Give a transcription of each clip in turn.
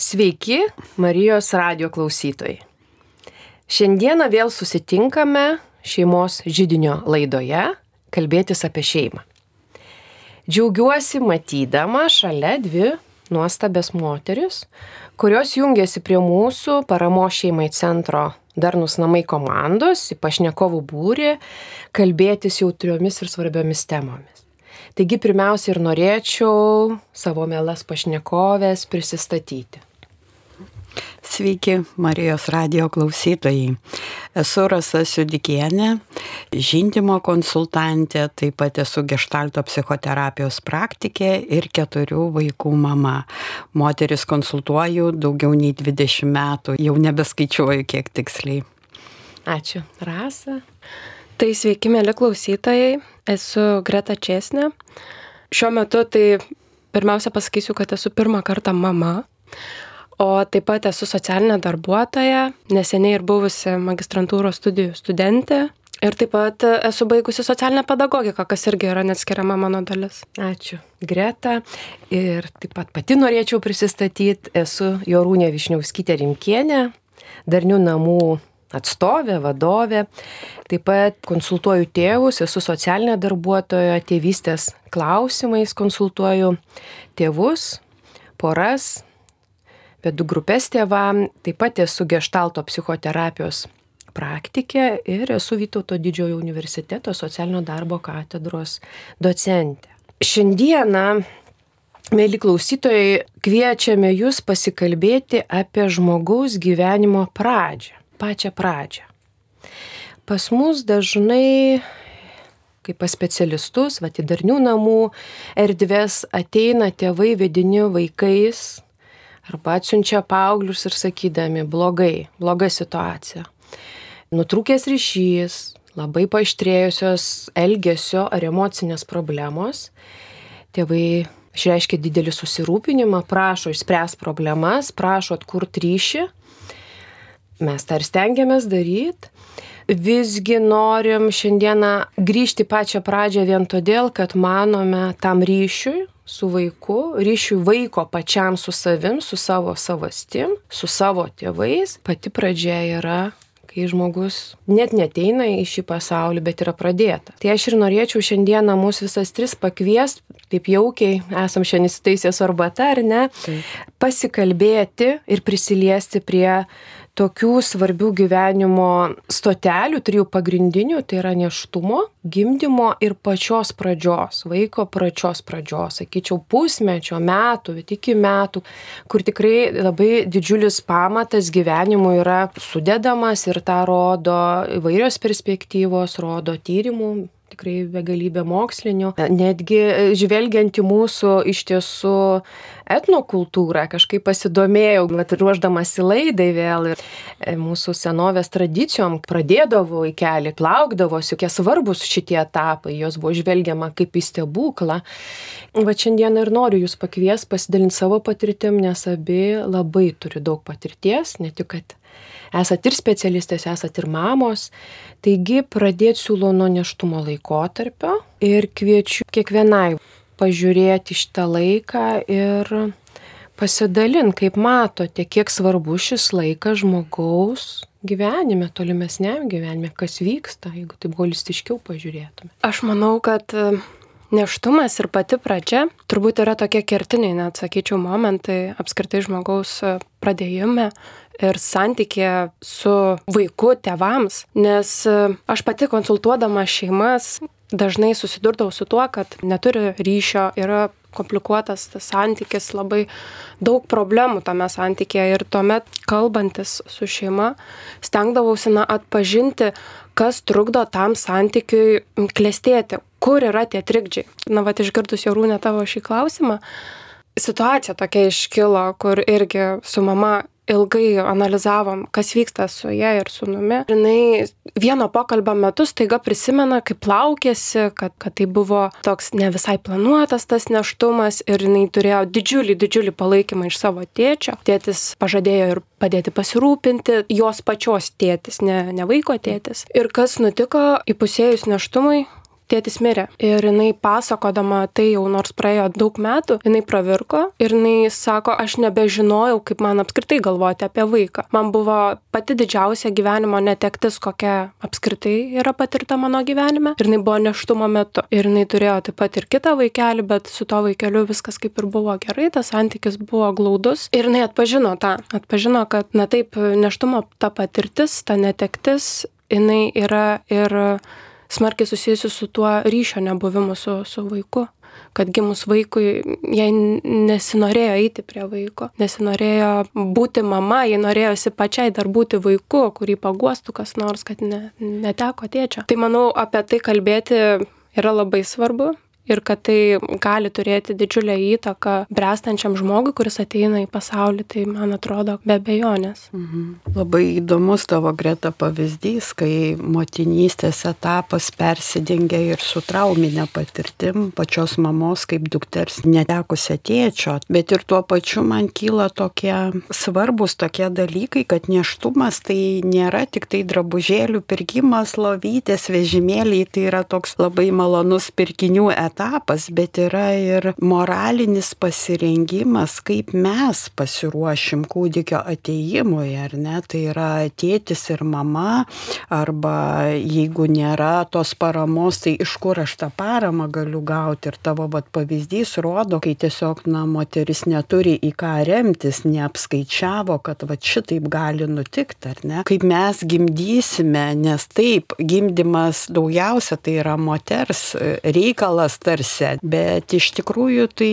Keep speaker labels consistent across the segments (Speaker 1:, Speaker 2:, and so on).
Speaker 1: Sveiki, Marijos radio klausytojai. Šiandieną vėl susitinkame šeimos žydinio laidoje kalbėtis apie šeimą. Džiaugiuosi matydama šalia dvi nuostabės moteris, kurios jungiasi prie mūsų paramo šeimai centro Darnus namai komandos į pašnekovų būrį kalbėtis jautriomis ir svarbiomis temomis. Taigi pirmiausia ir norėčiau savo mielas pašnekovės prisistatyti.
Speaker 2: Sveiki, Marijos radio klausytojai. Esu Rasa Siudikienė, žindimo konsultantė, taip pat esu gestalto psichoterapijos praktikė ir keturių vaikų mama. Moteris konsultuoju daugiau nei 20 metų, jau nebeskaičiuoju kiek tiksliai.
Speaker 1: Ačiū, Rasa.
Speaker 3: Tai sveiki, mėly klausytojai, esu Greta Česnė. Šiuo metu tai pirmiausia pasakysiu, kad esu pirmą kartą mama o taip pat esu socialinė darbuotoja, neseniai ir buvusi magistrantūros studijų studentė. Ir taip pat esu baigusi socialinę pedagogiką, kas irgi yra neatskiriama mano dalis.
Speaker 1: Ačiū, Greta. Ir taip pat pati norėčiau prisistatyti, esu Jorūnė Višniauskytė Rimkienė, Darnių namų atstovė, vadovė. Taip pat konsultuoju tėvus, esu socialinė darbuotoja, tėvystės klausimais konsultuoju tėvus, poras, vedu grupės tėvam, taip pat esu gestalto psichoterapijos praktikė ir esu Vytauto didžiojo universiteto socialinio darbo katedros docentė. Šiandieną, mėly klausytojai, kviečiame jūs pasikalbėti apie žmogaus gyvenimo pradžią, pačią pradžią. Pas mus dažnai kaip pas specialistus, va, į darnių namų erdvės ateina tėvai vedini vaikais, arba atsiunčia paauglius ir sakydami blogai, bloga situacija. Nutrūkęs ryšys, labai paaištrėjusios elgesio ar emocinės problemos, tėvai išreiškia didelį susirūpinimą, prašo išspręs problemas, prašo atkurti ryšį. Mes tą ir stengiamės daryti. Visgi norim šiandieną grįžti pačią pradžią vien todėl, kad manome tam ryšiui, su vaiku, ryšių vaiko pačiam su savim, su savo savastim, su savo tėvais, pati pradžia yra kai žmogus net neteina į šį pasaulį, bet yra pradėta. Tai aš ir norėčiau šiandieną mūsų visas tris pakviest, taip jaukiai, esam šiandien įsitaisęs arbata ar ne, taip. pasikalbėti ir prisiliesti prie tokių svarbių gyvenimo stotelių, trijų pagrindinių, tai yra neštumo, gimdymo ir pačios pradžios, vaiko pačios pradžios, sakyčiau, pusmečio metų, bet iki metų, kur tikrai labai didžiulis pamatas gyvenimui yra sudedamas ir tą rodo įvairios perspektyvos, rodo tyrimų tikrai begalybė mokslinių. Netgi žvelgiant į mūsų iš tiesų etnokultūrą, kažkaip pasidomėjau, bet ruoždamasi laidai vėl ir e, mūsų senovės tradicijom pradėdavo į kelią, plaukdavosi, kokie svarbus šitie etapai, jos buvo žvelgiama kaip į stebuklą. Va šiandieną ir noriu jūs pakvies pasidalinti savo patirtim, nes abi labai turi daug patirties, ne tik, kad esat ir specialistės, esat ir mamos. Taigi pradėti siūlau nuo neštumo laikotarpio ir kviečiu kiekvienai pažiūrėti šitą laiką ir pasidalint, kaip matote, kiek svarbu šis laikas žmogaus gyvenime, tolimesniam gyvenime, kas vyksta, jeigu taip holistiškiau pažiūrėtume.
Speaker 3: Aš manau, kad e, neštumas ir pati pradžia turbūt yra tokie kertiniai, net sakyčiau, momentai apskritai žmogaus e, pradėjime ir santykė su vaiku tėvams, nes e, aš pati konsultuodama šeimas dažnai susidurdavau su tuo, kad neturi ryšio, yra komplikuotas tas santykis, labai daug problemų tame santykėje ir tuomet kalbantis su šeima stengdavausi na, atpažinti, kas trukdo tam santykiui klestėti, kur yra tie trikdžiai. Na, va, išgirdus jau rūnę tavo šį klausimą, situacija tokia iškilo, kur irgi su mama ilgai analizavom, kas vyksta su ja ir sunumi. Ir jinai vieno pokalbio metu staiga prisimena, kaip laukėsi, kad, kad tai buvo toks ne visai planuotas tas neštumas ir jinai turėjo didžiulį, didžiulį palaikymą iš savo tėčio. Tėtis pažadėjo ir padėti pasirūpinti, jos pačios tėtis, ne, ne vaiko tėtis. Ir kas nutiko įpusėjus neštumui, tėtis mirė. Ir jinai pasakodama tai jau nors praėjo daug metų, jinai pravirko ir jinai sako, aš nebežinojau, kaip man apskritai galvoti apie vaiką. Man buvo pati didžiausia gyvenimo netektis, kokia apskritai yra patirta mano gyvenime. Ir jinai buvo neštumo metu. Ir jinai turėjo taip pat ir kitą vaikelį, bet su to vaikeliu viskas kaip ir buvo gerai, tas santykis buvo glaudus. Ir jinai atpažino tą, atpažino, kad, na taip, neštumo ta patirtis, ta netektis, jinai yra ir smarkiai susijusi su tuo ryšio nebuvimu su, su vaiku kad gimus vaikui jai nesinorėjo eiti prie vaiko, nesinorėjo būti mama, jai norėjosi pačiai dar būti vaiku, kurį paguostų kas nors, kad ne, neteko tėčio. Tai manau, apie tai kalbėti yra labai svarbu ir kad tai gali turėti didžiulę įtaką brestančiam žmogui, kuris ateina į pasaulį, tai man atrodo be bejonės. Mhm.
Speaker 2: Labai įdomus tavo greta pavyzdys, kai motinystės etapas persidengia ir su trauminė patirtim pačios mamos kaip dukters netekusia tėčio, bet ir tuo pačiu man kyla tokie svarbus tokie dalykai, kad neštumas tai nėra tik tai drabužėlių pirkimas, lovytės, vežimėliai, tai yra toks labai malonus pirkinių etapas etapas, bet yra ir moralinis pasirengimas, kaip mes pasiruošim kūdikio ateimui, ar ne? Tai yra tėtis ir mama, arba jeigu nėra tos paramos, tai iš kur aš tą paramą galiu gauti. Ir tavo vat, pavyzdys rodo, kai tiesiog, na, moteris neturi į ką remtis, neapskaičiavo, kad va šitaip gali nutikti, ar ne? Kaip mes gimdysime, nes taip, gimdymas daugiausia tai yra moters reikalas, tarsi, bet iš tikrųjų tai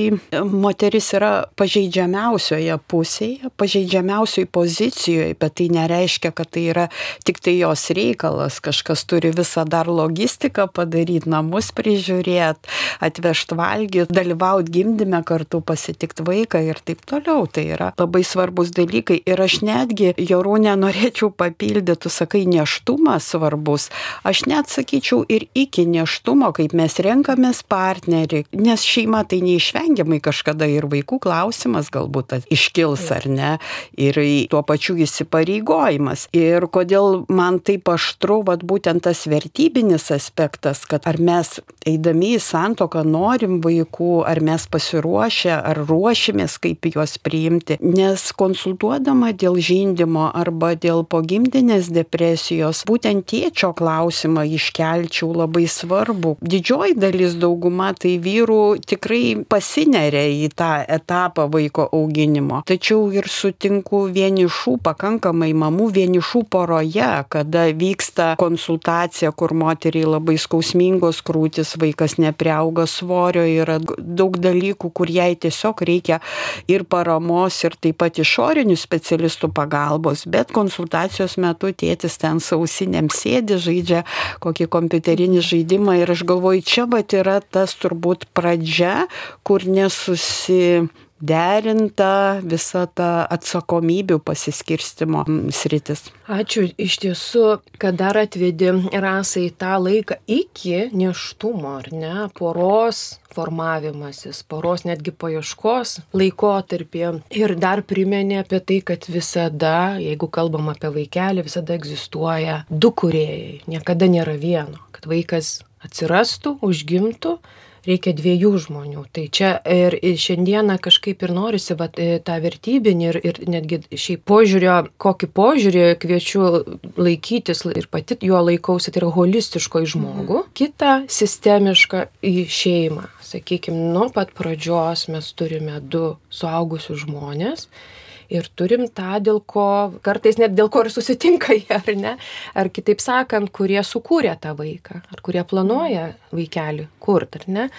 Speaker 2: moteris yra pažeidžiamiausioje pusėje, pažeidžiamiausioje pozicijoje, bet tai nereiškia, kad tai yra tik tai jos reikalas, kažkas turi visą dar logistiką padaryti, namus prižiūrėti, atvežti valgyti, dalyvauti gimdyme kartu, pasitikti vaiką ir taip toliau. Tai yra labai svarbus dalykai ir aš netgi, Jorūnė, norėčiau papildyti, tu sakai, neštumas svarbus. Aš net sakyčiau ir iki neštumo, kaip mes renkamės partnerį partnerį, nes šeima tai neišvengiamai kažkada ir vaikų klausimas galbūt iškils ar ne, ir tuo pačiu įsipareigojimas. Ir kodėl man taip aštru, vad būtent tas vertybinis aspektas, kad ar mes eidami į santoką norim vaikų, ar mes pasiruošę, ar ruošimės, kaip juos priimti, nes konsultuodama dėl žindimo arba dėl pogimdinės depresijos, būtent tėčio klausimą iškelčiau labai svarbu. Didžioji dalis daugumą dauguma tai vyrų tikrai pasineria į tą etapą vaiko auginimo. Tačiau ir sutinku vienišų, pakankamai mamų vienišų poroje, kada vyksta konsultacija, kur moteriai labai skausmingos krūtis, vaikas nepriauga svorio, yra daug dalykų, kur jai tiesiog reikia ir paramos, ir taip pat išorinių specialistų pagalbos, bet konsultacijos metu tėtis ten sausinėm sėdi, žaidžia kokį kompiuterinį žaidimą ir aš galvoju, čia va yra tas turbūt pradžia, kur nesusi derinta visa ta atsakomybių pasiskirstimo sritis.
Speaker 1: Ačiū iš tiesų, kad dar atvedi rasai tą laiką iki neštumo, ar ne, poros formavimasis, poros netgi paieškos laikotarpį. Ir dar priminė apie tai, kad visada, jeigu kalbam apie vaikelį, visada egzistuoja du kuriejai, niekada nėra vieno, kad vaikas atsirastų, užgimtų, reikia dviejų žmonių. Tai čia ir šiandieną kažkaip ir norisi vat, e, tą vertybinį ir, ir netgi šiaip požiūrio, kokį požiūrį kviečiu laikytis ir pati juo laikausi, tai yra holistiško į žmogų, mhm. kitą sistemišką į šeimą. Sakykime, nuo pat pradžios mes turime du suaugusius žmonės ir turim tą, dėl ko, kartais net dėl ko ir susitinka jie, ar ne, ar kitaip sakant, kurie sukūrė tą vaiką, ar kurie planuoja vaikelį kurt, ar ne.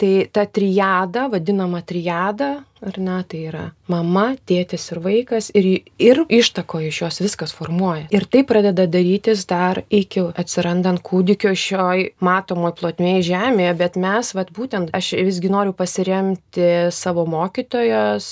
Speaker 1: Tai ta trijada, vadinama trijada, ar ne, tai yra mama, tėtis ir vaikas ir, ir ištako iš jos viskas formuoja. Ir tai pradeda darytis dar iki atsirandant kūdikio šioj matomoj plotmėje žemėje, bet mes, vad būtent, aš visgi noriu pasiremti savo mokytojos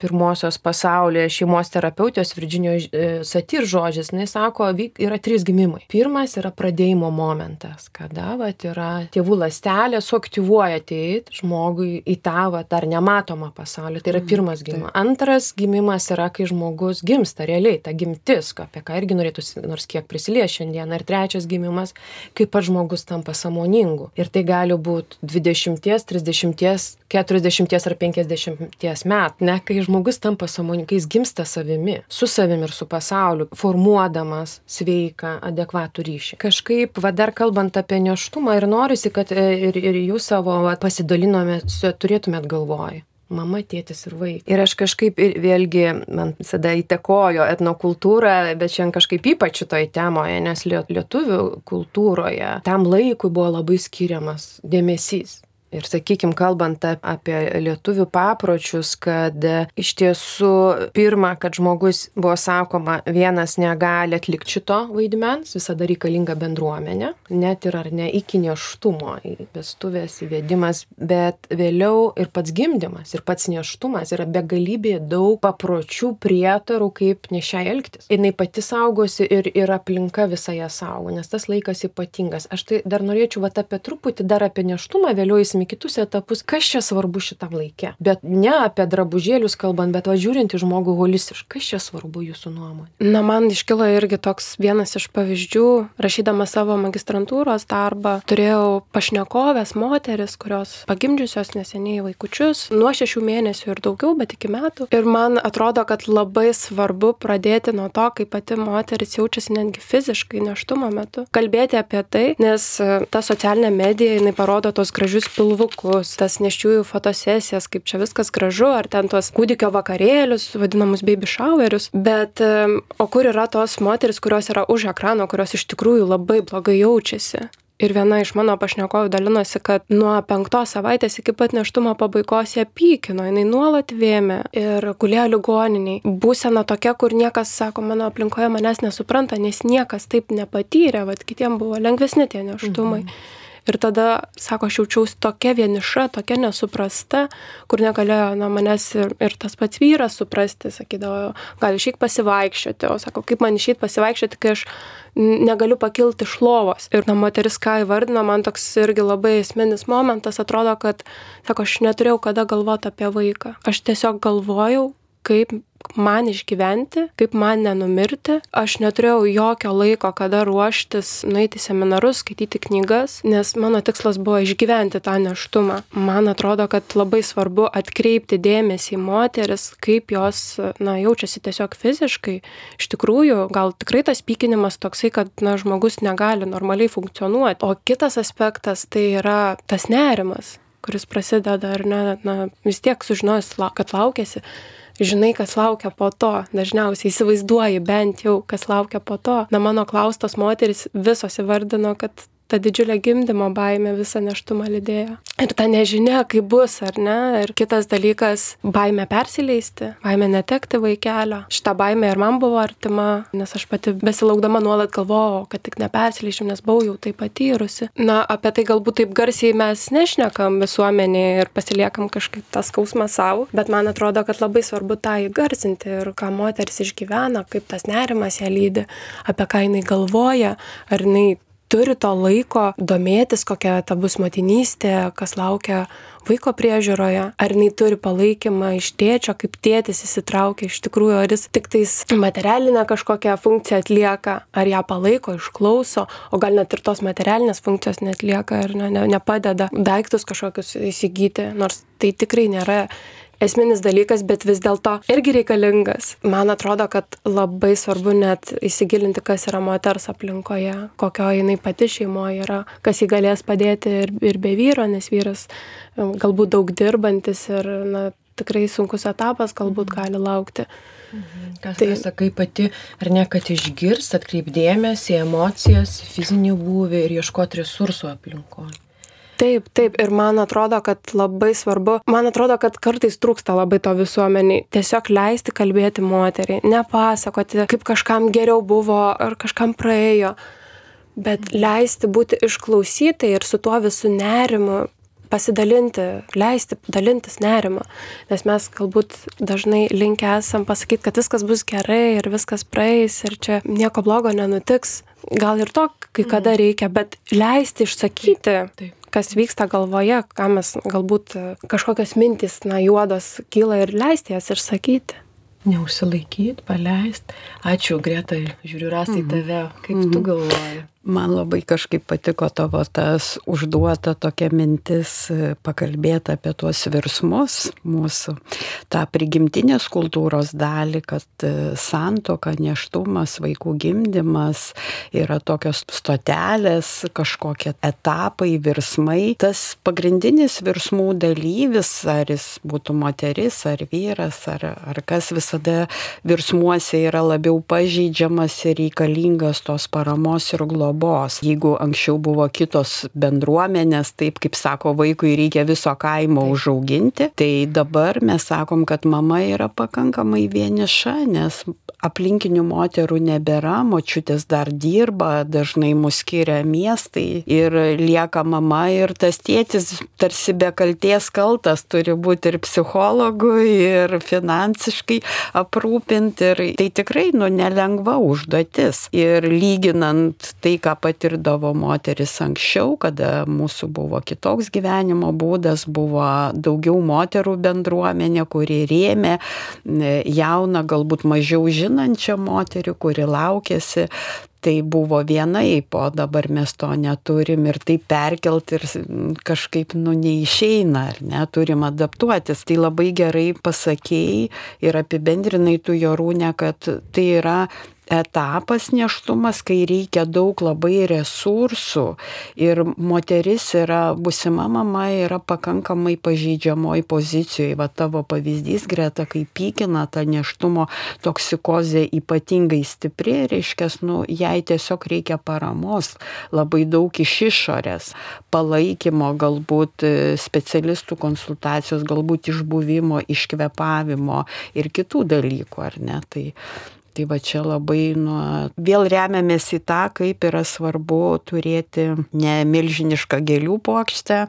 Speaker 1: pirmosios pasaulyje šeimos terapeutės Virginijos e, Satir žodžiais, jis sako, yra trys gimimai. Pirmas yra pradėjimo momentas, kada vat, yra tėvų lastelė suaktyvuoja ateit žmogui į tą vat, dar nematomą pasaulį. Tai yra mhm, pirmas gimimas. Antras gimimas yra, kai žmogus gimsta realiai, ta gimtis, apie ką irgi norėtų nors kiek prisilies šiandien. Ir trečias gimimas, kai pats žmogus tampa samoningu. Ir tai gali būti 20, 30, 40 ar 50 metų, ne, kai žmogus tampa samoningu, kai jis gimsta savimi, su savimi ir su pasauliu, formuodamas sveiką, adekvatų ryšį. Kažkaip, va dar kalbant apie neštumą ir norisi, kad e, ir, ir jūs savo va, pasidalinome, turėtumėt galvoj mama, tėtis ir vaikai. Ir aš kažkaip ir vėlgi, man visada įtakojo etnokultūrą, bet šiandien kažkaip ypač šitoje temoje, nes lietuvių kultūroje tam laikui buvo labai skiriamas dėmesys. Ir sakykime, kalbant apie lietuvių papročius, kad iš tiesų pirma, kad žmogus buvo sakoma, vienas negali atlikti šito vaidmens, visada reikalinga bendruomenė, net ir ar ne iki neštumo, vestuvės įvedimas, bet vėliau ir pats gimdymas, ir pats neštumas yra begalybė daug papročių prietarų, kaip nešiai elgtis. Ir jinai pati saugosi ir, ir aplinka visą ją saugo, nes tas laikas ypatingas. Aš tai dar norėčiau va apie truputį, dar apie neštumą, vėliau įsime į kitus etapus, kas čia svarbu šitam laikė. Bet ne apie drabužėlius kalbant, bet važiuojant į žmogų holistiškai, kas čia svarbu jūsų nuomonė?
Speaker 3: Na, man iškilo irgi toks vienas iš pavyzdžių, rašydama savo magistrantūros darbą, turėjau pašnekovės moteris, kurios pagimdžiusios neseniai vaikučius, nuo šešių mėnesių ir daugiau, bet iki metų. Ir man atrodo, kad labai svarbu pradėti nuo to, kaip pati moteris jaučiasi netgi fiziškai neštumo metu. Kalbėti apie tai, nes ta socialinė medija, jinai parodo tos gražius pilvus pilvukus, tas neščiųjų fotosesijas, kaip čia viskas gražu, ar ten tuos kūdikio vakarėlius, vadinamus baby showerius, bet o kur yra tos moteris, kurios yra už ekrano, kurios iš tikrųjų labai blogai jaučiasi. Ir viena iš mano pašnekovų dalinosi, kad nuo penktos savaitės iki pat neštumo pabaigos ją pykino, jinai nuolat vėmė ir gulėjo ligoniniai. Būsena tokia, kur niekas, sako, mano aplinkoje manęs nesupranta, nes niekas taip nepatyrė, vad kitiem buvo lengvesni tie neštumai. Mhm. Ir tada, sako, aš jaučiausi tokia vieniša, tokia nesuprasta, kur negalėjo na, manęs ir, ir tas pats vyras suprasti, sakydavo, gal išeik pasivaikščioti, o sako, kaip man išeik pasivaikščioti, kai aš negaliu pakilti iš lovos. Ir na, moteris ką įvardino, man toks irgi labai esminis momentas, atrodo, kad, sako, aš neturėjau kada galvoti apie vaiką. Aš tiesiog galvojau, kaip man išgyventi, kaip man nenumirti. Aš neturėjau jokio laiko, kada ruoštis, nueiti seminarus, skaityti knygas, nes mano tikslas buvo išgyventi tą neštumą. Man atrodo, kad labai svarbu atkreipti dėmesį į moteris, kaip jos na, jaučiasi tiesiog fiziškai. Iš tikrųjų, gal tikrai tas pykinimas toksai, kad na, žmogus negali normaliai funkcionuoti. O kitas aspektas tai yra tas nerimas kuris prasideda ar ne, na, vis tiek sužinojus, kad laukėsi, žinai, kas laukia po to, dažniausiai įsivaizduoji bent jau, kas laukia po to. Na, mano klaustos moteris visos įvardino, kad ta didžiulė gimdymo baimė visą neštumą lydėjo. Ir ta nežinia, kaip bus, ar ne. Ir kitas dalykas - baimė persileisti, baimė netekti vaikelio. Šitą baimę ir man buvo artima, nes aš pati besilaukdama nuolat galvojau, kad tik nepersileišim, nes buvau jau tai patyrusi. Na, apie tai galbūt taip garsiai mes nešnekam visuomenėje ir pasiliekam kažkaip tą skausmą savo, bet man atrodo, kad labai svarbu tą įgarsinti ir ką moteris išgyvena, kaip tas nerimas ją lydi, apie ką jinai galvoja, ar jinai turi to laiko domėtis, kokia ta bus motinystė, kas laukia vaiko priežiūroje, ar jinai turi palaikymą iš tėčio, kaip tėtis įsitraukia iš tikrųjų, ar jis tik tais materialinę kažkokią funkciją atlieka, ar ją palaiko, išklauso, o gal net ir tos materialinės funkcijos netlieka ir ne, ne, nepadeda daiktus kažkokius įsigyti, nors tai tikrai nėra esminis dalykas, bet vis dėlto irgi reikalingas. Man atrodo, kad labai svarbu net įsigilinti, kas yra moters aplinkoje, kokio jinai pati šeimoje yra, kas jį galės padėti ir, ir be vyro, nes vyras galbūt daug dirbantis ir na, tikrai sunkus etapas galbūt mhm. gali laukti.
Speaker 1: Mhm. Kas tai sakai pati, ar ne, kad išgirst, atkreipdėmėsi, emocijas, fizinį būvį ir ieškoti resursų aplinkoje.
Speaker 3: Taip, taip, ir man atrodo, kad labai svarbu, man atrodo, kad kartais trūksta labai to visuomeniai, tiesiog leisti kalbėti moteriai, nepasakoti, kaip kažkam geriau buvo ar kažkam praėjo, bet leisti būti išklausytai ir su tuo visų nerimu pasidalinti, leisti dalintis nerimą, nes mes galbūt dažnai linkę esam pasakyti, kad viskas bus gerai ir viskas praeis ir čia nieko blogo nenutiks. Gal ir to kai kada mhm. reikia, bet leisti išsakyti, taip, taip kas vyksta galvoje, ką mes galbūt kažkokios mintys, na, juodos kyla ir leisti jas išsakyti.
Speaker 1: Neužsilaikyti, paleisti. Ačiū, Greta, žiūriu rasai mhm. tave. Kaip -hmm. tu mhm. galvoji?
Speaker 2: Man labai kažkaip patiko tavo tas užduota tokia mintis e, pakalbėti apie tuos virsmus mūsų, tą prigimtinės kultūros dalį, kad e, santoka, neštumas, vaikų gimdymas yra tokios stotelės, kažkokie etapai, virsmai. Tas pagrindinis virsmų dalyvis, ar jis būtų moteris, ar vyras, ar, ar kas visada virsmuose yra labiau pažeidžiamas ir reikalingas tos paramos ir globos globos. Jeigu anksčiau buvo kitos bendruomenės, taip kaip sako, vaikui reikia viso kaimo užauginti, tai dabar mes sakom, kad mama yra pakankamai vieniša, nes aplinkinių moterų nebėra, močiutės dar dirba, dažnai mus skiria miestai ir lieka mama ir tas tėtis tarsi be kalties kaltas turi būti ir psichologų, ir finansiškai aprūpinti. Ir tai tikrai nu, nelengva užduotis. Ir lyginant tai, ką patirdavo moteris anksčiau, kada mūsų buvo kitoks gyvenimo būdas, buvo daugiau moterų bendruomenė, kuri rėmė jauną, galbūt mažiau žinančią moterį, kuri laukėsi tai buvo vienaip, o dabar mes to neturim ir tai perkelt ir kažkaip, nu, neišeina, ar ne, turim adaptuotis. Tai labai gerai pasakėjai ir apibendrinai tu jo rūnę, kad tai yra etapas neštumas, kai reikia daug labai resursų ir moteris yra, busima mama yra pakankamai pažydžiamoj pozicijoje. Va tavo pavyzdys, Greta, kai pykina ta neštumo toksikozė ypatingai stipri, reiškia, nu, jai tiesiog reikia paramos, labai daug iš išorės, palaikymo, galbūt specialistų konsultacijos, galbūt išbuvimo, iškvepavimo ir kitų dalykų, ar ne? Tai Tai va čia labai nuo, vėl remiamės į tą, kaip yra svarbu turėti ne milžinišką gėlių plokštę,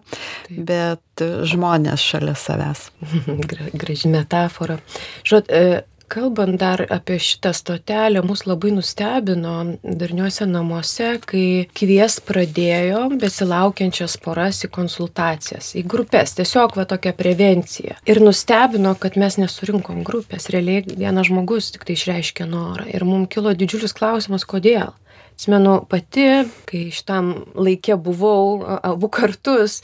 Speaker 2: bet žmonės šalia savęs.
Speaker 1: Graži metafora. Žinot, e, Kalbant dar apie šitą stotelę, mus labai nustebino darniuose namuose, kai kvies pradėjo besilaukiančias poras į konsultacijas, į grupės, tiesiog va tokia prevencija. Ir nustebino, kad mes nesurinkom grupės, realiai vienas žmogus tik tai išreiškė norą. Ir mums kilo didžiulis klausimas, kodėl. Atsimenu pati, kai šitam laikė buvau abu kartus,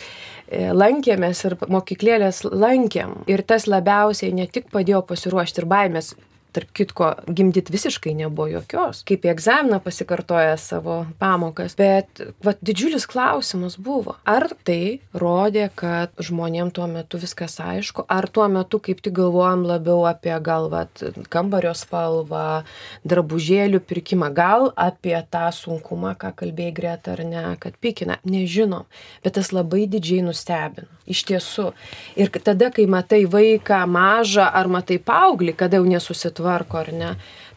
Speaker 1: e, lankėmės ir mokyklėlės lankėm. Ir tas labiausiai ne tik padėjo pasiruošti ir baimės tarp kitko gimdyt visiškai nebuvo jokios. Kaip į egzaminą pasikartoja savo pamokas. Bet vat didžiulis klausimas buvo ar tai rodė kad žmonėm tuo metu viskas aišku ar tuo metu kaip tik galvojom labiau apie gal vat kambario spalvą drabužėlių pirkimą gal apie tą sunkumą ką kalbėjai greta ar ne kad pykina. Nežinom. Bet tas labai didžiai nustebino. Iš tiesų. Ir tada kai matai vaiką mažą ar matai paauglį kada jau nesusitvarko tvarko ar ne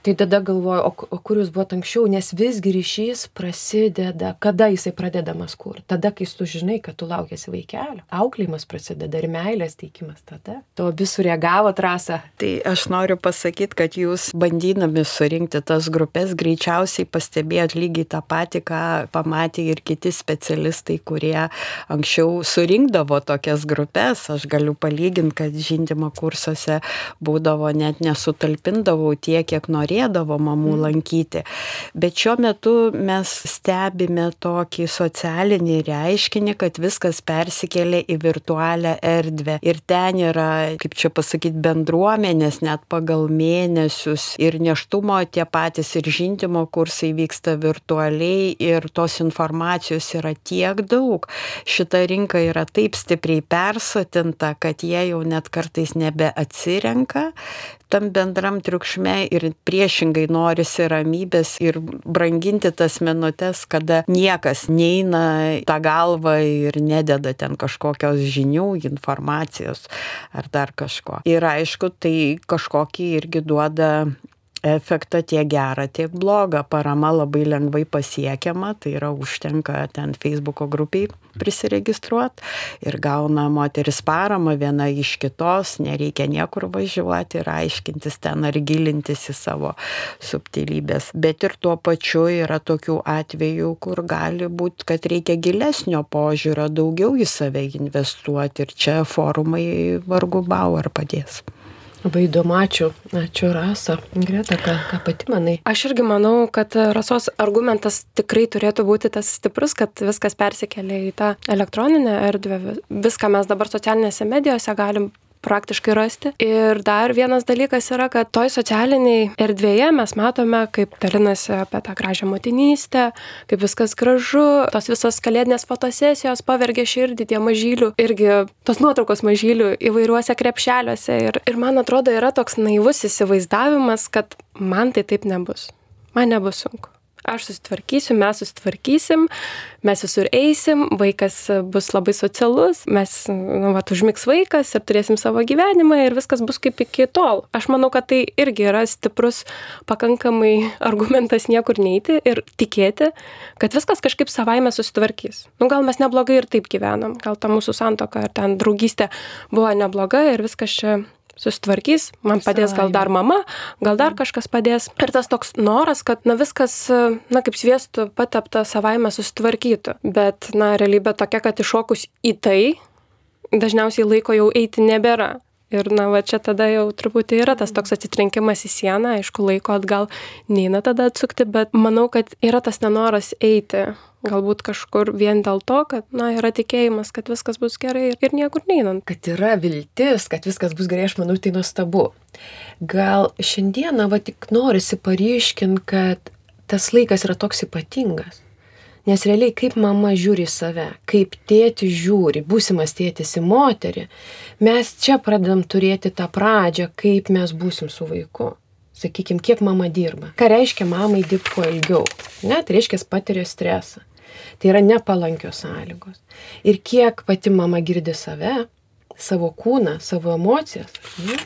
Speaker 1: tai tada galvoju o o kur jūs buvot anksčiau? Nes visgi ryšys prasideda kada jisai pradedamas kur? Tada kai tu žinai kad tu laukiesi vaikelio. Auklėjimas prasideda ir meilės teikimas tada. Tu abi sureagavot rasa?
Speaker 2: Tai aš noriu pasakyt kad jūs bandydami surinkti tas grupes greičiausiai pastebėjot lygiai tą patį ką pamatė ir kiti specialistai kurie anksčiau surinkdavo tokias grupes. Aš galiu palygint kad žindymo kursuose būdavo net nesutalpindavau tiek kiek norėjau norėdavo mamų mhm. lankyti. Bet šiuo metu mes stebime tokį socialinį reiškinį, kad viskas persikėlė į virtualią erdvę. Ir ten yra, kaip čia pasakyti, bendruomenės net pagal mėnesius ir neštumo tie patys ir žindimo kursai vyksta virtualiai ir tos informacijos yra tiek daug. Šita rinka yra taip stipriai persotinta, kad jie jau net kartais nebeatsirenka tam bendram triukšme ir priešingai norisi ramybės ir branginti tas minutės, kada niekas neina tą galvą ir nededa ten kažkokios žinių, informacijos ar dar kažko. Ir aišku, tai kažkokį irgi duoda efektą tiek gerą, tiek blogą. Parama labai lengvai pasiekiama, tai yra užtenka ten Facebook'o grupiai prisiregistruoti ir gauna moteris paramą viena iš kitos, nereikia niekur važiuoti ir aiškintis ten ar gilintis į savo subtilybės. Bet ir tuo pačiu yra tokių atvejų, kur gali būti, kad reikia gilesnio požiūrio, daugiau į save investuoti ir čia forumai vargu bau ar padės.
Speaker 1: Labai įdomu, ačiū. Ačiū Rasa. Greta, ką, ką pati manai?
Speaker 3: Aš irgi manau, kad Rasos argumentas tikrai turėtų būti tas stiprus, kad viskas persikelia į tą elektroninę erdvę. Viską mes dabar socialinėse medijose galim praktiškai rasti. Ir dar vienas dalykas yra, kad toj socialiniai erdvėje mes matome, kaip dalinasi apie tą gražią motinystę, kaip viskas gražu, tos visos kalėdinės fotosesijos pavergia širdį tie mažylių, irgi tos nuotraukos mažylių įvairiuose krepšeliuose. Ir, ir man atrodo yra toks naivus įsivaizdavimas, kad man tai taip nebus. Man nebus sunku aš susitvarkysiu, mes susitvarkysim, mes visur eisim, vaikas bus labai socialus, mes, nu, va, užmiks vaikas ir turėsim savo gyvenimą ir viskas bus kaip iki tol. Aš manau, kad tai irgi yra stiprus pakankamai argumentas niekur neiti ir tikėti, kad viskas kažkaip savaime susitvarkys. Nu, gal mes neblogai ir taip gyvenam, gal ta mūsų santoka ar ten draugystė buvo nebloga ir viskas čia susitvarkys, man padės gal dar mama, gal dar kažkas padės. Ir tas toks noras, kad na viskas, na kaip sviestų patapta savaime susitvarkytų. Bet na realybė tokia, kad iššokus į tai, dažniausiai laiko jau eiti nebėra. Ir na, va čia tada jau truputį yra tas toks atsitrenkimas į sieną, aišku, laiko atgal neina tada atsukti, bet manau, kad yra tas nenoras eiti galbūt kažkur vien dėl to, kad, na, yra tikėjimas, kad viskas bus gerai ir niekur neinant.
Speaker 1: Kad yra viltis, kad viskas bus gerai, aš manau, tai nuostabu. Gal šiandieną, va tik norisi paryškinti, kad tas laikas yra toks ypatingas. Nes realiai kaip mama žiūri į save, kaip tėti žiūri, būsimas tėtis į moterį, mes čia pradedam turėti tą pradžią, kaip mes būsim su vaiku sakykime, kiek mama dirba. Ką reiškia mamai dirbti kuo ilgiau? Ne, tai reiškia patiria stresą. Tai yra nepalankios sąlygos. Ir kiek pati mama girdi save, savo kūną, savo emocijas. Ne?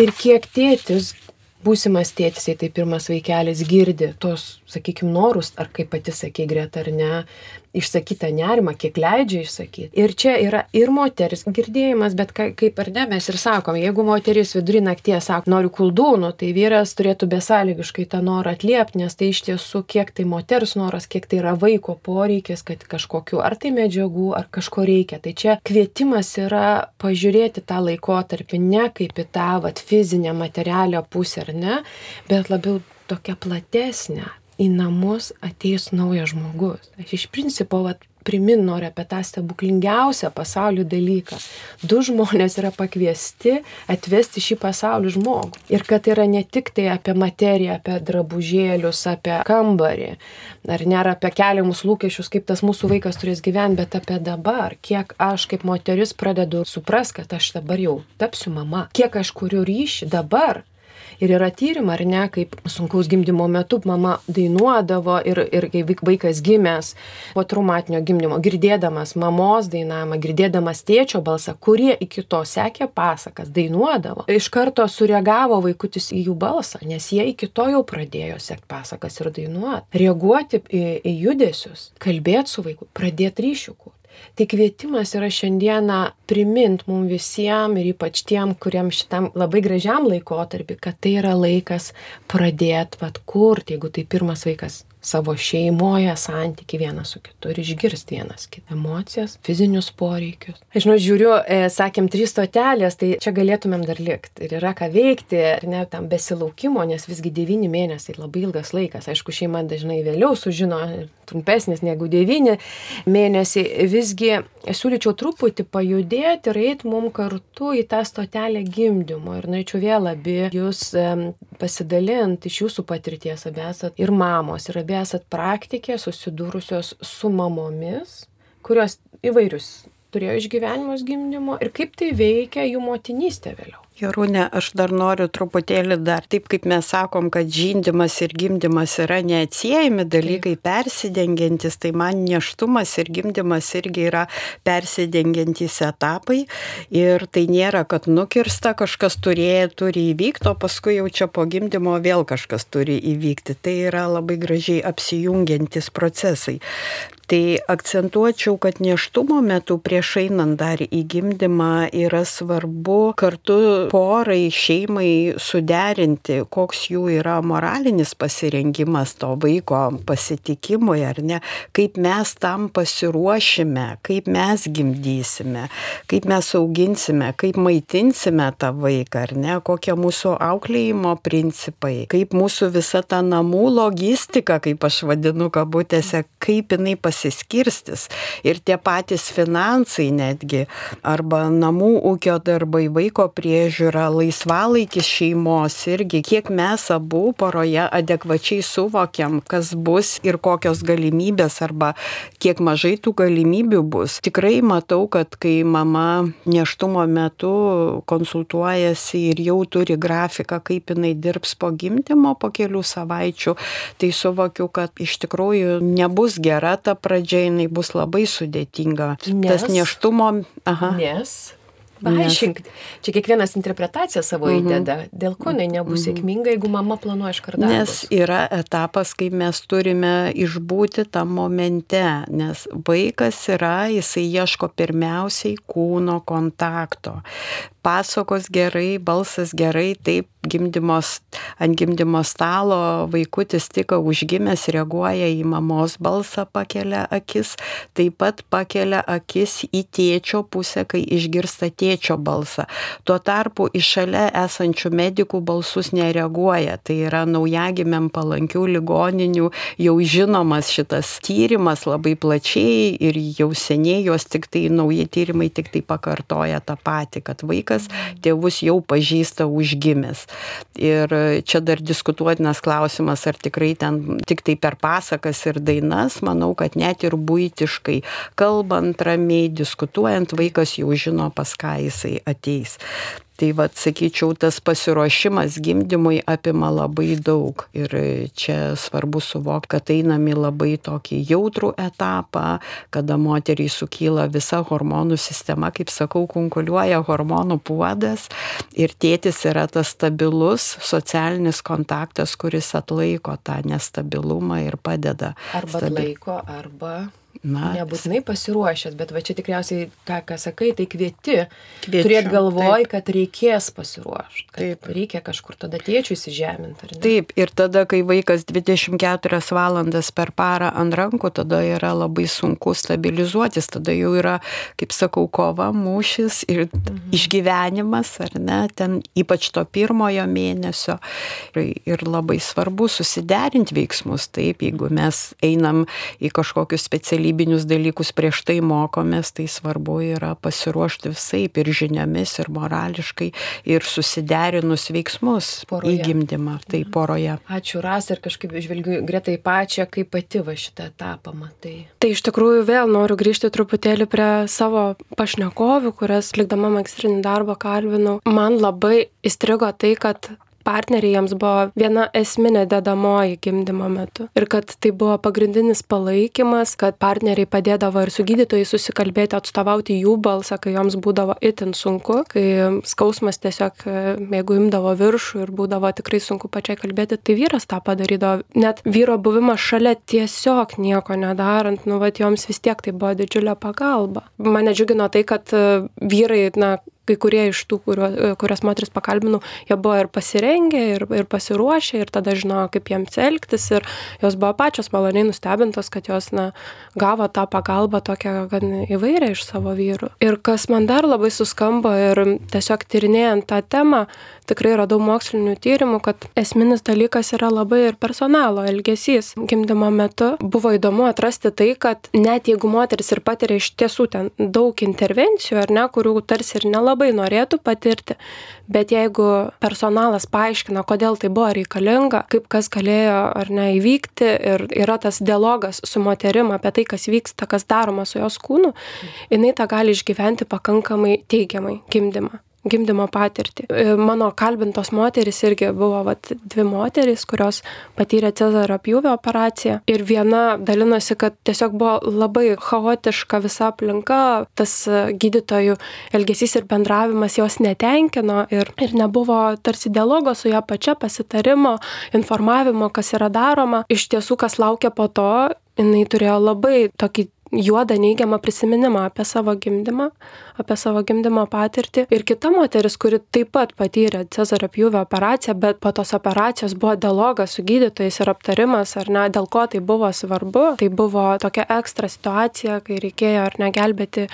Speaker 1: Ir kiek tėtis, būsimas tėtis, jei tai pirmas vaikelis, girdi tos, sakykime, norus, ar kaip pati sakė Greta, ar ne, išsakytą nerimą, kiek leidžia išsakyti. Ir čia yra ir moteris girdėjimas, bet ka, kaip ar ne, mes ir sakom, jeigu moteris vidurį nakties sako, noriu kuldūnų, tai vyras turėtų besąlygiškai tą norą atliepti, nes tai iš tiesų kiek tai moters noras, kiek tai yra vaiko poreikis, kad kažkokiu ar tai medžiagų, ar kažko reikia. Tai čia kvietimas yra pažiūrėti tą laikotarpį ne kaip į tą vat, fizinę, materialią pusę, ar ne, bet labiau tokia platesnė, į namus ateis naujas žmogus. Aš iš principo vat, primin noriu apie tą stebuklingiausią pasaulio dalyką. Du žmonės yra pakviesti atvesti šį pasaulį žmogų. Ir kad yra ne tik tai apie materiją, apie drabužėlius, apie kambarį, ar nėra apie keliamus lūkesčius, kaip tas mūsų vaikas turės gyventi, bet apie dabar, kiek aš kaip moteris pradedu supras, kad aš dabar jau tapsiu mama, kiek aš kuriu ryšį dabar Ir yra tyrimai, ar ne, kaip sunkaus gimdymo metu mama dainuodavo ir, ir kai vaikas gimęs po traumatinio gimdymo, girdėdamas mamos dainavimą, girdėdamas tėčio balsą, kurie iki to sekė pasakas, dainuodavo, iš karto sureagavo vaikutis į jų balsą, nes jie iki to jau pradėjo sekti pasakas ir dainuoti, reaguoti į, į judesius, kalbėti su vaiku, pradėti ryšių. Tai kvietimas yra šiandieną primint mums visiems ir ypač tiem, kuriem šitam labai gražiam laikotarpį, kad tai yra laikas pradėti vat kurti, jeigu tai pirmas vaikas savo šeimoje santyki vienas su kitu ir išgirsti vienas kitą emocijas, fizinius poreikius. Aš žinau, žiūriu, e, sakėm, trys stotelės, tai čia galėtumėm dar likti. Ir yra ką veikti, ir ne tam besilaukimo, nes visgi devyni mėnesiai labai ilgas laikas. Aišku, šeima dažnai vėliau sužino, trumpesnis negu devyni mėnesiai. Visgi siūlyčiau truputį pajudėti ir eiti mum kartu į tą stotelę gimdymo. Ir norėčiau vėl abi jūs pasidalinti iš jūsų patirties, abi esat ir mamos, ir abi abi esat praktikė susidūrusios su mamomis, kurios įvairius turėjo išgyvenimus gimdymo ir kaip tai veikia jų motinystė vėliau.
Speaker 2: Jarūne, aš dar noriu truputėlį dar, taip kaip mes sakom, kad žindimas ir gimdymas yra neatsiejami dalykai, persidengiantis, tai man neštumas ir gimdymas irgi yra persidengiantys etapai ir tai nėra, kad nukirsta kažkas turėjo, turi įvykti, o paskui jau čia po gimdymo vėl kažkas turi įvykti. Tai yra labai gražiai apsijungiantis procesai. Tai akcentuočiau, kad neštumo metu prieš einant dar į gimdymą yra svarbu kartu porai, šeimai suderinti, koks jų yra moralinis pasirengimas to vaiko pasitikimui ar ne, kaip mes tam pasiruošime, kaip mes gimdysime, kaip mes auginsime, kaip maitinsime tą vaiką ar ne, kokie mūsų auklėjimo principai, kaip mūsų visa ta namų logistika, kaip aš vadinu kabutėse, kaip jinai pasitikė pasiskirstys ir tie patys finansai netgi, arba namų ūkio darbai, vaiko priežiūra, laisvalaikis šeimos irgi, kiek mes abu poroje adekvačiai suvokiam, kas bus ir kokios galimybės, arba kiek mažai tų galimybių bus. Tikrai matau, kad kai mama neštumo metu konsultuojasi ir jau turi grafiką, kaip jinai dirbs po gimdymo po kelių savaičių, tai suvokiu, kad iš tikrųjų nebus gera ta pradžia jinai bus labai sudėtinga. Nes, Tas neštumo.
Speaker 1: Aha. Nes Paaiškink, čia kiekvienas interpretaciją savo mhm. įdeda, dėl ko jinai nebus mhm. sėkminga, jeigu mama planuoja iš karto.
Speaker 2: Nes yra etapas, kai mes turime išbūti tam momente, nes vaikas yra, jisai ieško pirmiausiai kūno kontakto pasakos gerai, balsas gerai, taip gimdymos, ant gimdymo stalo vaikutis tik užgimęs reaguoja į mamos balsą, pakelia akis, taip pat pakelia akis į tėčio pusę, kai išgirsta tėčio balsą. Tuo tarpu iš šalia esančių medikų balsus nereaguoja. Tai yra naujagimiam palankių ligoninių jau žinomas šitas tyrimas labai plačiai ir jau seniai jos tik tai nauji tyrimai tik tai pakartoja tą patį, kad vaikas vaikas tėvus jau pažįsta užgimęs. Ir čia dar diskutuotinas klausimas, ar tikrai ten tik tai per pasakas ir dainas, manau, kad net ir būtiškai, kalbant ramiai, diskutuojant, vaikas jau žino, pas ką jisai ateis. Tai vad, sakyčiau, tas pasiruošimas gimdymui apima labai daug ir čia svarbu suvokti, kad einam į labai tokį jautrų etapą, kada moteriai sukyla visa hormonų sistema, kaip sakau, kunkuliuoja hormonų puodas ir tėtis yra tas stabilus socialinis kontaktas, kuris atlaiko tą nestabilumą ir padeda.
Speaker 1: Arba atlaiko, arba Na, Nebūtinai pasiruošęs, bet va čia tikriausiai, ką, ką sakai, tai kvieti. Kviečiu, turėt galvoj, taip. kad reikės pasiruošti. Taip. Reikia kažkur tada tėčiui įsižeminti.
Speaker 2: Taip, ir tada, kai vaikas 24 valandas per parą ant rankų, tada yra labai sunku stabilizuotis, tada jau yra, kaip sakau, kova, mūšis ir mhm. išgyvenimas, ar ne, ten ypač to pirmojo mėnesio. Ir, ir labai svarbu susiderinti veiksmus, taip, jeigu mes einam į kažkokius specialius kūrybinius dalykus prieš tai mokomės, tai svarbu yra pasiruošti visai ir žiniomis, ir morališkai, ir susiderinus veiksmus poroje. į gimdymą, tai mhm. poroje.
Speaker 1: Ačiū Ras ir kažkaip žvelgiu gretai pačią, kaip pati va šitą etapą matai.
Speaker 3: Tai iš tikrųjų vėl noriu grįžti truputėlį prie savo pašnekovių, kurias likdama magistrinį darbą kalbinau. Man labai įstrigo tai, kad partneriai jiems buvo viena esminė dedamoji gimdymo metu. Ir kad tai buvo pagrindinis palaikymas, kad partneriai padėdavo ir su gydytojai susikalbėti, atstovauti jų balsą, kai joms būdavo itin sunku, kai skausmas tiesiog, jeigu imdavo viršų ir būdavo tikrai sunku pačiai kalbėti, tai vyras tą padarydavo. Net vyro buvimas šalia tiesiog nieko nedarant, nu, va, joms vis tiek tai buvo didžiulė pagalba. Mane džiugino tai, kad vyrai, na, kai kurie iš tų, kurio, kurias moteris pakalbinau, jie buvo ir pasirengę, ir, ir pasiruošę, ir tada žinojo, kaip jiems elgtis, ir jos buvo pačios maloniai nustebintos, kad jos na, gavo tą pagalbą tokią gan įvairią iš savo vyrų. Ir kas man dar labai suskambo ir tiesiog tyrinėjant tą temą, tikrai radau mokslinių tyrimų, kad esminis dalykas yra labai ir personalo elgesys. Gimdymo metu buvo įdomu atrasti tai, kad net jeigu moteris ir patiria iš tiesų ten daug intervencijų, ar ne, kurių tarsi ir nelabai labai norėtų patirti, bet jeigu personalas paaiškina, kodėl tai buvo reikalinga, kaip kas galėjo ar ne įvykti ir yra tas dialogas su moterim apie tai, kas vyksta, kas daroma su jos kūnu, jinai tą gali išgyventi pakankamai teigiamai gimdymą. Gimdymo patirtį. E, mano kalbintos moteris irgi buvo vat, dvi moteris, kurios patyrė Cezario pjūvio operaciją. Ir viena dalinosi, kad tiesiog buvo labai chaotiška visa aplinka, tas e, gydytojų elgesys ir bendravimas jos netenkino ir, ir nebuvo tarsi dialogo su ją pačia, pasitarimo, informavimo, kas yra daroma. Iš tiesų, kas laukia po to, jinai turėjo labai tokį juodą neigiamą prisiminimą apie savo gimdymą, apie savo gimdymo patirtį. Ir kita moteris, kuri taip pat patyrė Cezario pjūvio operaciją, bet po tos operacijos buvo dialogas su gydytojais ir aptarimas, ar ne, dėl ko tai buvo svarbu. Tai buvo tokia ekstra situacija, kai reikėjo ar negelbėti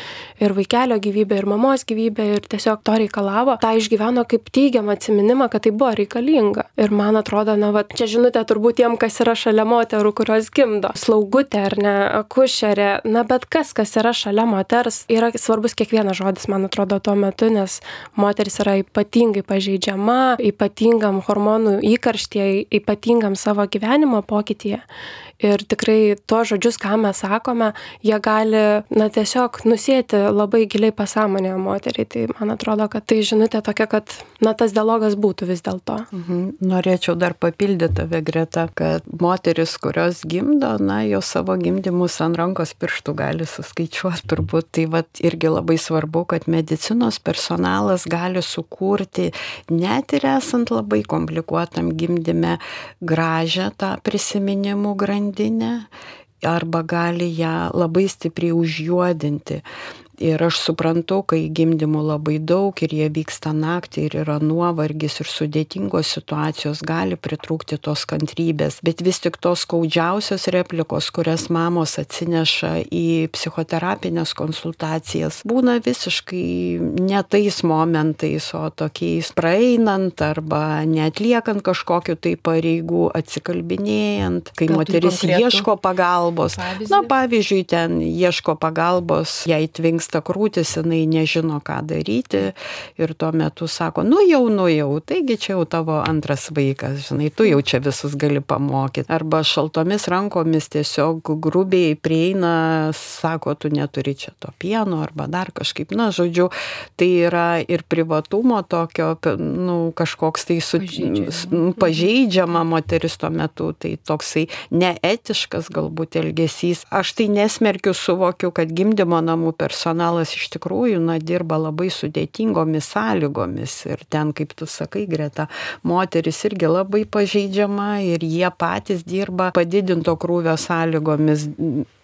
Speaker 3: ir vaikelio gyvybę, ir mamos gyvybę, ir tiesiog to reikalavo. Ta išgyveno kaip teigiamą atsiminimą, kad tai buvo reikalinga. Ir man atrodo, na, va, čia žinutė turbūt tiem, kas yra šalia moterų, kurios gimdo. Slaugutė ar ne, akušerė, na, bet kas, kas yra šalia moters, yra svarbus kiekvienas žodis, man atrodo, tuo metu, nes moteris yra ypatingai pažeidžiama, ypatingam hormonų įkarštyje, ypatingam savo gyvenimo pokytyje. Ir tikrai tuos žodžius, ką mes sakome, jie gali, na, tiesiog nusėti labai giliai pasąmonėje moteriai. Tai man atrodo, kad tai žinutė tokia, kad, na, tas dialogas būtų vis dėlto.
Speaker 2: Mhm. Norėčiau dar papildyti tave, Greta, kad moteris, kurios gimdo, na, jos savo gimdymus ant rankos pirštų gali suskaičiuoti turbūt. Tai vad irgi labai svarbu, kad medicinos personalas gali sukurti, net ir esant labai komplikuotam gimdyme, gražią tą prisiminimų grandinę grandinę arba gali ją labai stipriai užjuodinti. Ir aš suprantu, kai gimdymų labai daug ir jie vyksta naktį ir yra nuovargis ir sudėtingos situacijos, gali pritrūkti tos kantrybės. Bet vis tik tos skaudžiausios replikos, kurias mamos atsineša į psichoterapinės konsultacijas, būna visiškai ne tais momentais, o tokiais praeinant arba netliekant kažkokiu tai pareigų, atsikalbinėjant, kai Gal moteris ieško pagalbos. Pavyzdį? Na, pavyzdžiui, ten ieško pagalbos, jai tvinks vyksta krūtis, jinai nežino, ką daryti ir tuo metu sako, nu jau, nu jau, taigi čia jau tavo antras vaikas, žinai, tu jau čia visus gali pamokyti. Arba šaltomis rankomis tiesiog grubiai prieina, sako, tu neturi čia to pieno arba dar kažkaip, na, žodžiu, tai yra ir privatumo tokio, nu, kažkoks tai su, pažeidžiama. pažeidžiama moteris tuo metu, tai toksai neetiškas galbūt elgesys. Aš tai nesmerkiu, suvokiu, kad gimdymo namų personalas personalas iš tikrųjų, na, dirba labai sudėtingomis sąlygomis. Ir ten, kaip tu sakai, greta, moteris irgi labai pažeidžiama ir jie patys dirba padidinto krūvio sąlygomis.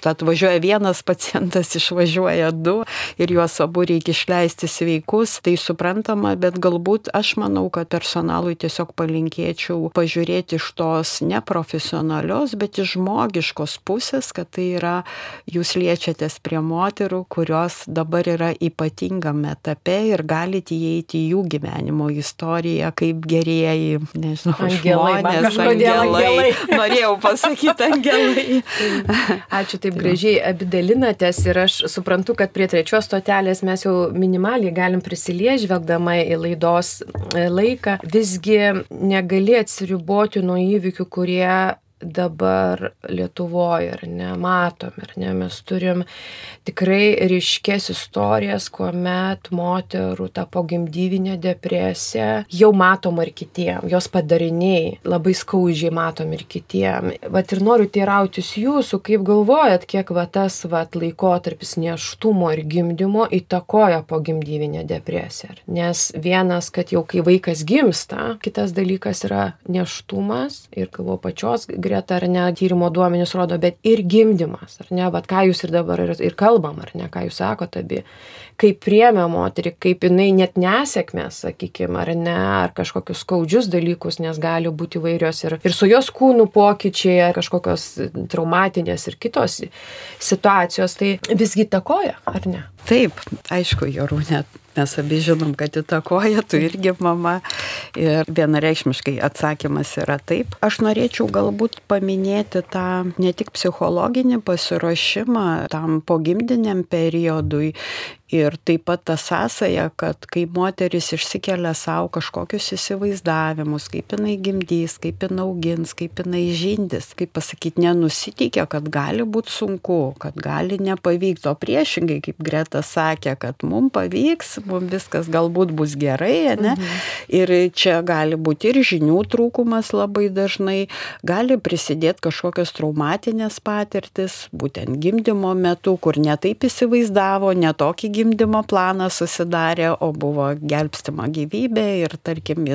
Speaker 2: Tad važiuoja vienas pacientas, išvažiuoja du ir juos abu reikia išleisti sveikus. Tai suprantama, bet galbūt aš manau, kad personalui tiesiog palinkėčiau pažiūrėti iš tos neprofesionalios, bet iš žmogiškos pusės, kad tai yra, jūs liečiatės prie moterų, kurios dabar yra ypatingame etape ir galite įeiti į jų gyvenimo istoriją kaip gerieji, nežinau, angelai, žmonės, angelai. angelai. Norėjau pasakyti angelai.
Speaker 1: Ačiū taip gražiai abidalinatės ir aš suprantu, kad prie trečios stotelės mes jau minimaliai galim prisiliežti, žvelgdama į laidos laiką. Visgi negali atsiriboti nuo įvykių, kurie dabar Lietuvoje, ar ne, matom, ar ne, mes turim tikrai ryškės istorijas, kuomet moterų ta pogimdyvinė depresija jau matom ir kitiem, jos padariniai labai skaudžiai matom ir kitiem. Vat ir noriu teirautis jūsų, kaip galvojat, kiek va tas va laikotarpis neštumo ir gimdymo įtakoja pogimdyvinę depresiją. Nes vienas, kad jau kai vaikas gimsta, kitas dalykas yra neštumas ir galvo pačios grėsmės greta ar ne tyrimo duomenys rodo, bet ir gimdymas, ar ne, bet ką jūs ir dabar ir, ir kalbam, ar ne, ką jūs sakote abi, kaip priemė moterį, kaip jinai net nesėkmės, sakykime, ar ne, ar kažkokius skaudžius dalykus, nes gali būti įvairios ir, ir su jos kūnų pokyčiai, ar kažkokios traumatinės ir kitos situacijos, tai visgi takoja, ar ne?
Speaker 2: Taip, aišku, Jorūnė, mes abi žinom, kad įtakoja, tu irgi mama. Ir vienareikšmiškai atsakymas yra taip. Aš norėčiau galbūt paminėti tą ne tik psichologinį pasiruošimą tam pogimdiniam periodui Ir taip pat ta sąsaja, kad kai moteris išsikelia savo kažkokius įsivaizdavimus, kaip jinai gimdys, kaip jinai augins, kaip jinai žindys, kaip pasakyti, nenusiteikia, kad gali būti sunku, kad gali nepavykti, o priešingai, kaip Greta sakė, kad mums pavyks, mums viskas galbūt bus gerai, ne? Mhm. Ir čia gali būti ir žinių trūkumas labai dažnai, gali prisidėti kažkokios traumatinės patirtis, būtent gimdymo metu, kur netaip įsivaizdavo, netokį gimdymo planą susidarė, o buvo gelbstima gyvybė ir tarkim,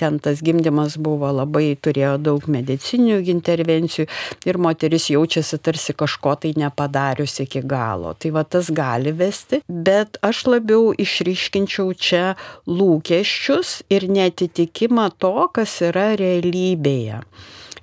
Speaker 2: ten tas gimdymas buvo labai, turėjo daug medicinių intervencijų ir moteris jaučiasi tarsi kažko tai nepadarius iki galo. Tai va tas gali vesti, bet aš labiau išryškinčiau čia lūkesčius ir netitikimą to, kas yra realybėje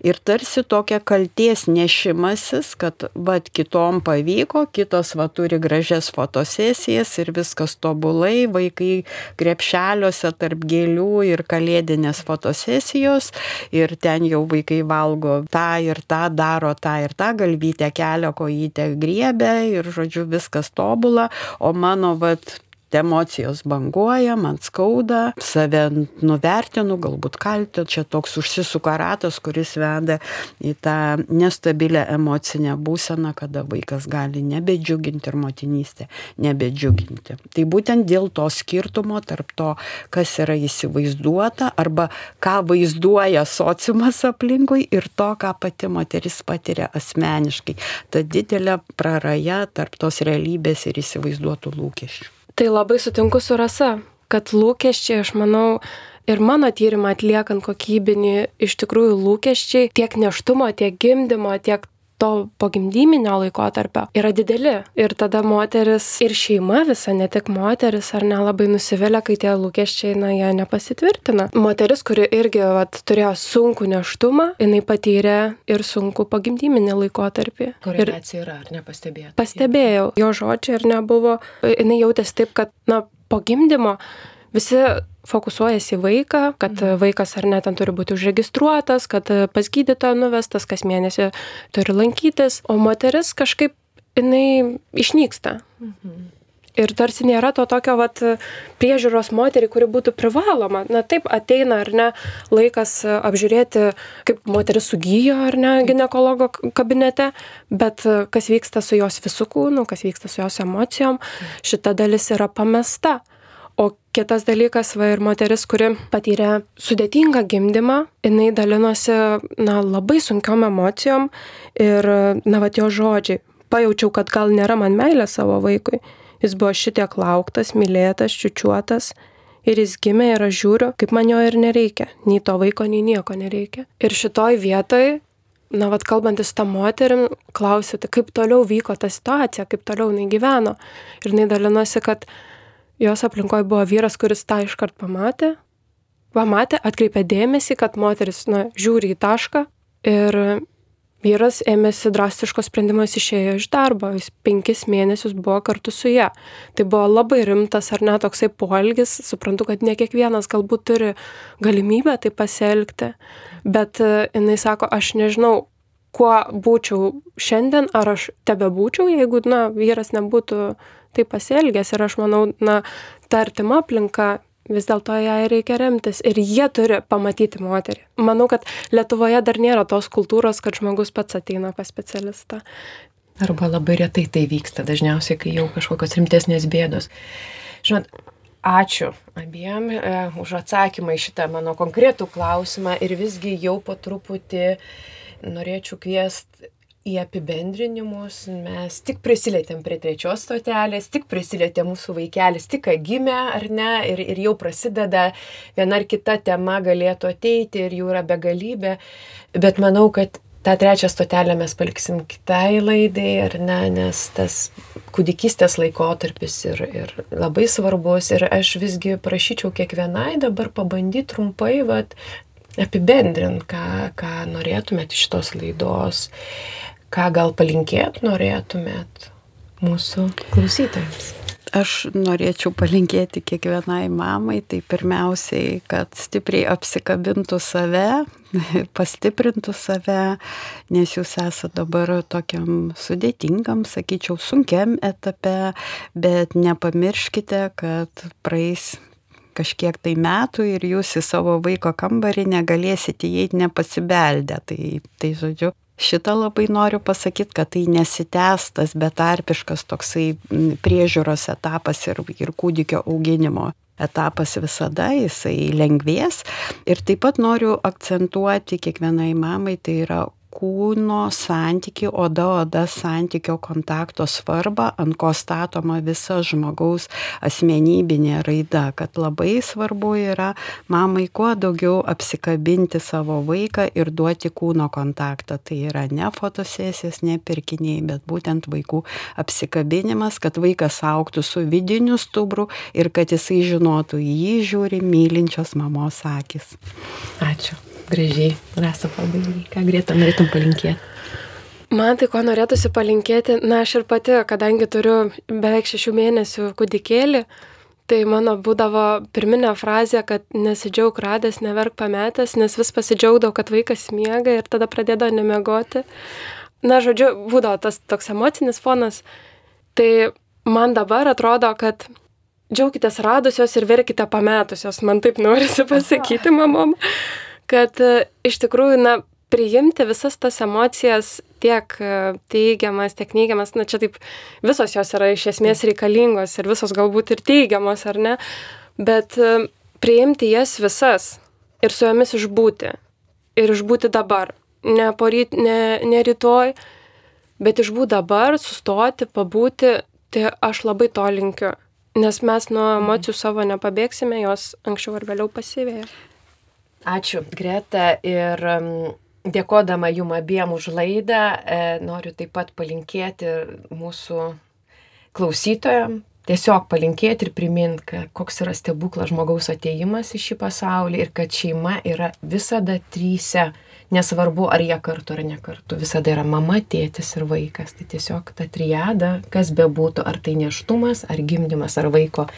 Speaker 2: ir tarsi tokia kalties nešimasis, kad vad kitom pavyko, kitos va turi gražias fotosesijas ir viskas tobulai, vaikai krepšeliuose tarp gėlių ir kalėdinės fotosesijos ir ten jau vaikai valgo tą ir tą, daro tą ir tą, galvytę kelio kojytę griebę ir žodžiu viskas tobula, o mano vad emocijos banguoja, man skauda, save nuvertinu, galbūt kaltinu, čia toks užsisuka ratas, kuris veda į tą nestabilę emocinę būseną, kada vaikas gali nebedžiuginti ir motinystė nebedžiuginti. Tai būtent dėl to skirtumo tarp to, kas yra įsivaizduota arba ką vaizduoja sociumas aplinkui ir to, ką pati moteris patiria asmeniškai. Ta didelė praraja tarp tos realybės ir įsivaizduotų lūkesčių.
Speaker 3: Tai labai sutinku su rasa, kad lūkesčiai, aš manau, ir mano tyrimą atliekant kokybinį, iš tikrųjų lūkesčiai tiek neštumo, tiek gimdymo, tiek to pogimdyminio laikotarpio yra dideli. Ir tada moteris ir šeima visa, ne tik moteris, ar nelabai nusivelia, kai tie lūkesčiai, na, jie nepasitvirtina. Moteris, kuri irgi vat, turėjo sunku neštumą, jinai patyrė ir sunku pogimdyminį laikotarpį.
Speaker 1: Koreliacija yra, ar nepastebėjau?
Speaker 3: Pastebėjau, jo žodžiai ir nebuvo, jinai jautėsi taip, kad, na, po gimdymo visi fokusuojasi į vaiką, kad mhm. vaikas ar net ten turi būti užregistruotas, kad pas gydytoją nuvestas, kas mėnesį turi lankytis, o moteris kažkaip jinai išnyksta. Mhm. Ir tarsi nėra to tokio vat, priežiūros moterį, kuri būtų privaloma. Na taip, ateina ar ne laikas apžiūrėti, kaip moteris sugyjo ar ne gynekologo kabinete, bet kas vyksta su jos visų kūnu, kas vyksta su jos emocijom, mhm. šita dalis yra pamesta. O kitas dalykas, va ir moteris, kuri patyrė sudėtingą gimdymą, jinai dalinosi, na, labai sunkiom emocijom ir, na, va, jo žodžiai. Pajaučiau, kad gal nėra man meilė savo vaikui. Jis buvo šitiek lauktas, mylėtas, čiučiuotas. Ir jis gimė ir aš žiūriu, kaip man jo ir nereikia. Nei to vaiko, nei nieko nereikia. Ir šitoj vietoj na, vad kalbantis tą moterim, klausyti, tai kaip toliau vyko ta situacija, kaip toliau jinai gyveno. Ir jinai dalinosi, kad jos aplinkoje buvo vyras, kuris tą iškart pamatė, pamatė, atkreipė dėmesį, kad moteris na, žiūri į tašką ir vyras ėmėsi drastiško sprendimo, jis išėjo iš darbo, jis penkis mėnesius buvo kartu su ją. Tai buvo labai rimtas ar net toksai poelgis, suprantu, kad ne kiekvienas galbūt turi galimybę tai pasielgti, bet e, jinai sako, aš nežinau, kuo būčiau šiandien, ar aš tebe būčiau, jeigu, na, vyras nebūtų taip pasielgęs ir aš manau, na, ta artima aplinka vis dėlto ją reikia remtis ir jie turi pamatyti moterį. Manau, kad Lietuvoje dar nėra tos kultūros, kad žmogus pats ateina pas specialistą.
Speaker 1: Arba labai retai tai vyksta, dažniausiai, kai jau kažkokios rimtesnės bėdos. Žinot, ačiū abiem e, už atsakymą į šitą mano konkretų klausimą ir visgi jau po truputį norėčiau kviesti į apibendrinimus. Mes tik prisilietėm prie trečios stotelės, tik prisilietė mūsų vaikelis, tik gimė ar ne, ir, ir jau prasideda viena ar kita tema galėtų ateiti ir jų yra begalybė, bet manau, kad tą trečią stotelę mes paliksim kitai laidai, ar ne, nes tas kūdikystės laikotarpis ir, ir labai svarbus. Ir aš visgi prašyčiau kiekvienai dabar pabandyti trumpai, vat, apibendrint, ką, ką norėtumėt iš šitos laidos ką gal palinkėt norėtumėt mūsų klausytojams?
Speaker 2: Aš norėčiau palinkėti kiekvienai mamai, tai pirmiausiai, kad stipriai apsikabintų save, pastiprintų save, nes jūs esate dabar tokiam sudėtingam, sakyčiau, sunkiam etape, bet nepamirškite, kad praeis kažkiek tai metų ir jūs į savo vaiko kambarį negalėsite įeiti nepasibeldę. Tai, tai žodžiu, šitą labai noriu pasakyti, kad tai nesitęstas, betarpiškas toksai priežiūros etapas ir, ir kūdikio auginimo etapas visada, jisai lengvės. Ir taip pat noriu akcentuoti kiekvienai mamai, tai yra kūno santyki, oda oda santykio kontakto svarbą, ant ko statoma visa žmogaus asmenybinė raida, kad labai svarbu yra mamai kuo daugiau apsikabinti savo vaiką ir duoti kūno kontaktą. Tai yra ne fotosesijas, ne pirkiniai, bet būtent vaikų apsikabinimas, kad vaikas auktų su vidiniu stubru ir kad jisai žinotų, jį žiūri mylinčios mamos akis.
Speaker 1: Ačiū gražiai, rasa pabaigai. Ką grėta norėtum palinkėti?
Speaker 3: Man tai ko norėtųsi palinkėti, na aš ir pati, kadangi turiu beveik šešių mėnesių kūdikėlį, tai mano būdavo pirminė frazė, kad nesidžiaug radęs, neverk pametęs, nes vis pasidžiaugdavau, kad vaikas miega ir tada pradėdavo nemegoti. Na, žodžiu, būdavo tas toks emocinis fonas. Tai man dabar atrodo, kad džiaukitės radusios ir verkite pametusios, man taip norisi pasakyti mamom kad e, iš tikrųjų, na, priimti visas tas emocijas, tiek e, teigiamas, tiek neigiamas, na čia taip visos jos yra iš esmės reikalingos ir visos galbūt ir teigiamos, ar ne, bet e, priimti jas visas ir su jomis išbūti. Ir išbūti dabar. Ne, poryt, ne, ne rytoj, bet išbūti dabar, sustoti, pabūti, tai aš labai to linkiu. Nes mes nuo emocijų savo nepabėgsime, jos anksčiau ar vėliau pasivėja.
Speaker 1: Ačiū, Greta. Ir dėkodama jum abiem už laidą, e, noriu taip pat palinkėti mūsų klausytojams, tiesiog palinkėti ir priminti, koks yra stebuklas žmogaus ateimas į šį pasaulį ir kad šeima yra visada tryse. Nesvarbu, ar jie kartu ar ne kartu. Visada yra mama, tėtis ir vaikas. Tai tiesiog ta triada, kas bebūtų, ar tai neštumas, ar gimdymas, ar vaiko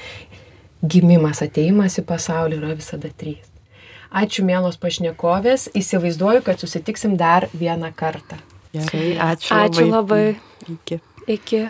Speaker 1: gimimas, ateimas į pasaulį yra visada trys. Ačiū mielos pašnekovės, įsivaizduoju, kad susitiksim dar vieną kartą.
Speaker 2: Gerai, ačiū.
Speaker 3: Ačiū labai.
Speaker 2: Iki.
Speaker 3: Iki.